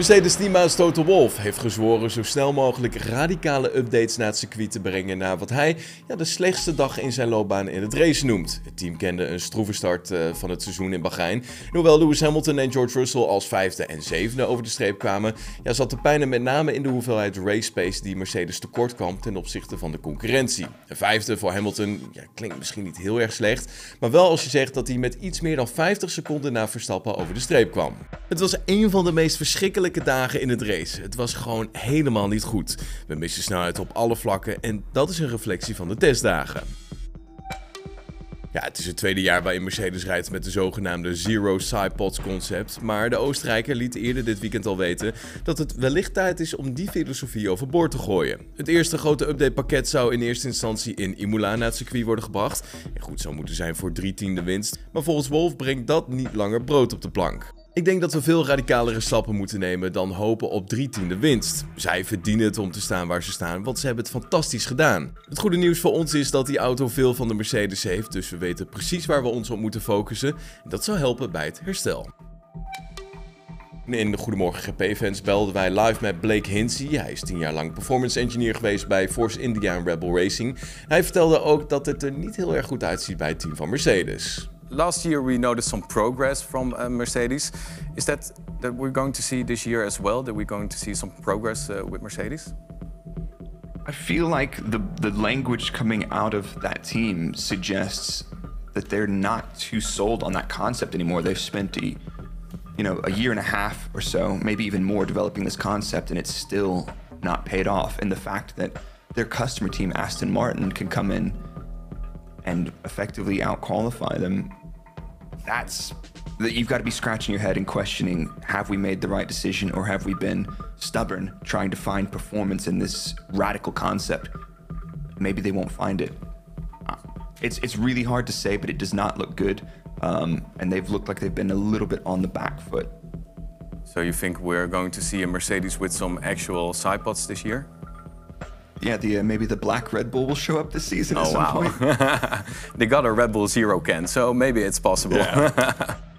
Mercedes teambaas Toto Wolff heeft gezworen zo snel mogelijk radicale updates naar het circuit te brengen na wat hij ja, de slechtste dag in zijn loopbaan in het race noemt. Het team kende een stroeve start uh, van het seizoen in Bahrein. Hoewel Lewis Hamilton en George Russell als vijfde en zevende over de streep kwamen, ja, zat de pijn met name in de hoeveelheid race pace die Mercedes tekort kwam ten opzichte van de concurrentie. Een vijfde voor Hamilton ja, klinkt misschien niet heel erg slecht, maar wel als je zegt dat hij met iets meer dan 50 seconden na Verstappen over de streep kwam. Het was een van de meest verschrikkelijke dagen in het race. Het was gewoon helemaal niet goed. We missen snelheid op alle vlakken en dat is een reflectie van de testdagen. Ja, het is het tweede jaar waarin Mercedes rijdt met de zogenaamde Zero Sidepods concept. Maar de Oostenrijker liet eerder dit weekend al weten dat het wellicht tijd is om die filosofie overboord te gooien. Het eerste grote updatepakket zou in eerste instantie in Imola naar het circuit worden gebracht. En goed zou moeten zijn voor drie tiende winst. Maar volgens Wolf brengt dat niet langer brood op de plank. Ik denk dat we veel radicalere stappen moeten nemen dan hopen op drie tiende winst. Zij verdienen het om te staan waar ze staan, want ze hebben het fantastisch gedaan. Het goede nieuws voor ons is dat die auto veel van de Mercedes heeft, dus we weten precies waar we ons op moeten focussen. En dat zal helpen bij het herstel. In de Goedemorgen GP-fans belden wij live met Blake Hinsey. Hij is tien jaar lang performance engineer geweest bij Force India en Rebel Racing. Hij vertelde ook dat het er niet heel erg goed uitziet bij het team van Mercedes. Last year we noticed some progress from uh, Mercedes. Is that that we're going to see this year as well? That we're going to see some progress uh, with Mercedes? I feel like the the language coming out of that team suggests that they're not too sold on that concept anymore. They've spent a you know a year and a half or so, maybe even more, developing this concept, and it's still not paid off. And the fact that their customer team, Aston Martin, can come in and effectively out qualify them that's that you've got to be scratching your head and questioning have we made the right decision or have we been stubborn trying to find performance in this radical concept? Maybe they won't find it. Uh, it's it's really hard to say but it does not look good. Um, and they've looked like they've been a little bit on the back foot. So you think we're going to see a mercedes with some actual side pods this year yeah, the uh, maybe the black Red Bull will show up this season oh, at some wow. point. they got a Red Bull Zero can, so maybe it's possible. Yeah.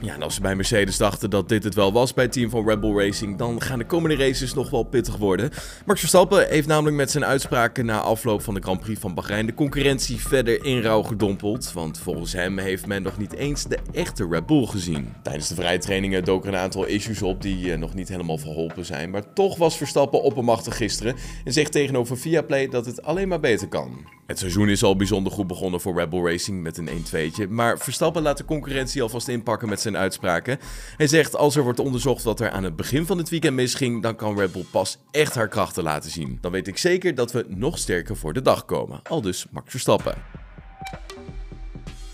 Ja, en als ze bij Mercedes dachten dat dit het wel was bij het team van Red Bull Racing, dan gaan de komende races nog wel pittig worden. Max Verstappen heeft namelijk met zijn uitspraken na afloop van de Grand Prix van Bahrein de concurrentie verder in rouw gedompeld. Want volgens hem heeft men nog niet eens de echte Red Bull gezien. Tijdens de vrije trainingen doken een aantal issues op die uh, nog niet helemaal verholpen zijn. Maar toch was Verstappen oppermachtig gisteren en zegt tegenover Viaplay dat het alleen maar beter kan. Het seizoen is al bijzonder goed begonnen voor Red Bull Racing met een 1-2'tje. Maar Verstappen laat de concurrentie alvast inpakken met zijn uitspraken. Hij zegt als er wordt onderzocht wat er aan het begin van het weekend misging, dan kan Red Bull pas echt haar krachten laten zien. Dan weet ik zeker dat we nog sterker voor de dag komen. Al dus Max Verstappen.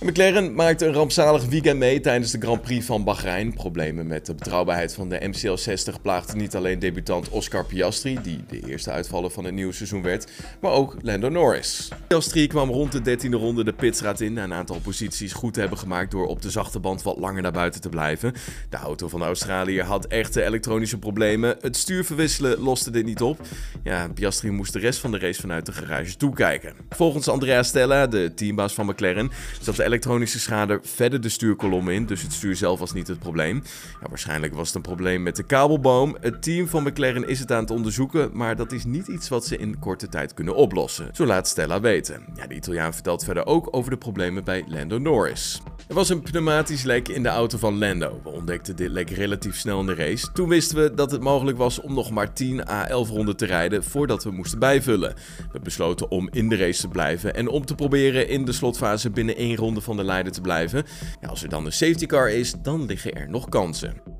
McLaren maakte een rampzalig weekend mee tijdens de Grand Prix van Bahrein. Problemen met de betrouwbaarheid van de MCL60 plaagden niet alleen debutant Oscar Piastri, die de eerste uitvaller van het nieuwe seizoen werd, maar ook Lando Norris. Piastri kwam rond de 13e ronde de pitstraat in na een aantal posities goed te hebben gemaakt door op de zachte band wat langer naar buiten te blijven. De auto van de Australiër had echte elektronische problemen. Het stuur verwisselen loste dit niet op. Ja, Piastri moest de rest van de race vanuit de garage toekijken. Volgens Andrea Stella, de teambaas van McLaren, zat de elektronische schade verder de stuurkolom in, dus het stuur zelf was niet het probleem. Ja, waarschijnlijk was het een probleem met de kabelboom. Het team van McLaren is het aan het onderzoeken, maar dat is niet iets wat ze in korte tijd kunnen oplossen. Zo laat Stella weten. Ja, de Italiaan vertelt verder ook over de problemen bij Lando Norris. Er was een pneumatisch lek in de auto van Lando. We ontdekten dit lek relatief snel in de race. Toen wisten we dat het mogelijk was om nog maar 10 à 11 ronden te rijden voordat we moesten bijvullen. We besloten om in de race te blijven en om te proberen in de slotfase binnen één ronde van de leider te blijven. Ja, als er dan een safety car is, dan liggen er nog kansen.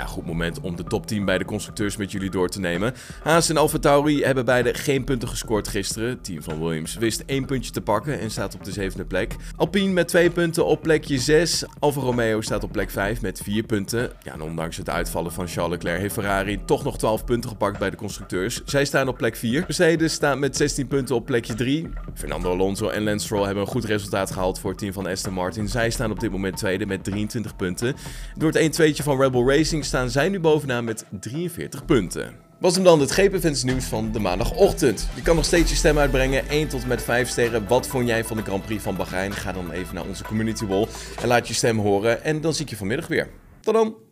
Ja, goed moment om de top 10 bij de constructeurs met jullie door te nemen. Haas en Alfa Tauri hebben beide geen punten gescoord gisteren. Het team van Williams wist één puntje te pakken en staat op de zevende plek. Alpine met twee punten op plekje 6. Alfa Romeo staat op plek 5 met 4 punten. Ja, en ondanks het uitvallen van Charles Leclerc heeft Ferrari toch nog 12 punten gepakt bij de constructeurs. Zij staan op plek 4. Mercedes staat met 16 punten op plekje 3. Fernando Alonso en Lance Stroll hebben een goed resultaat gehaald voor het team van Aston Martin. Zij staan op dit moment tweede met 23 punten. Door het 1-2'tje van Rebel Racing staan zij nu bovenaan met 43 punten. Was hem dan het GP nieuws van de maandagochtend. Je kan nog steeds je stem uitbrengen, 1 tot met 5 sterren. Wat vond jij van de Grand Prix van Bahrein? Ga dan even naar onze community wall en laat je stem horen. En dan zie ik je vanmiddag weer. Tot dan!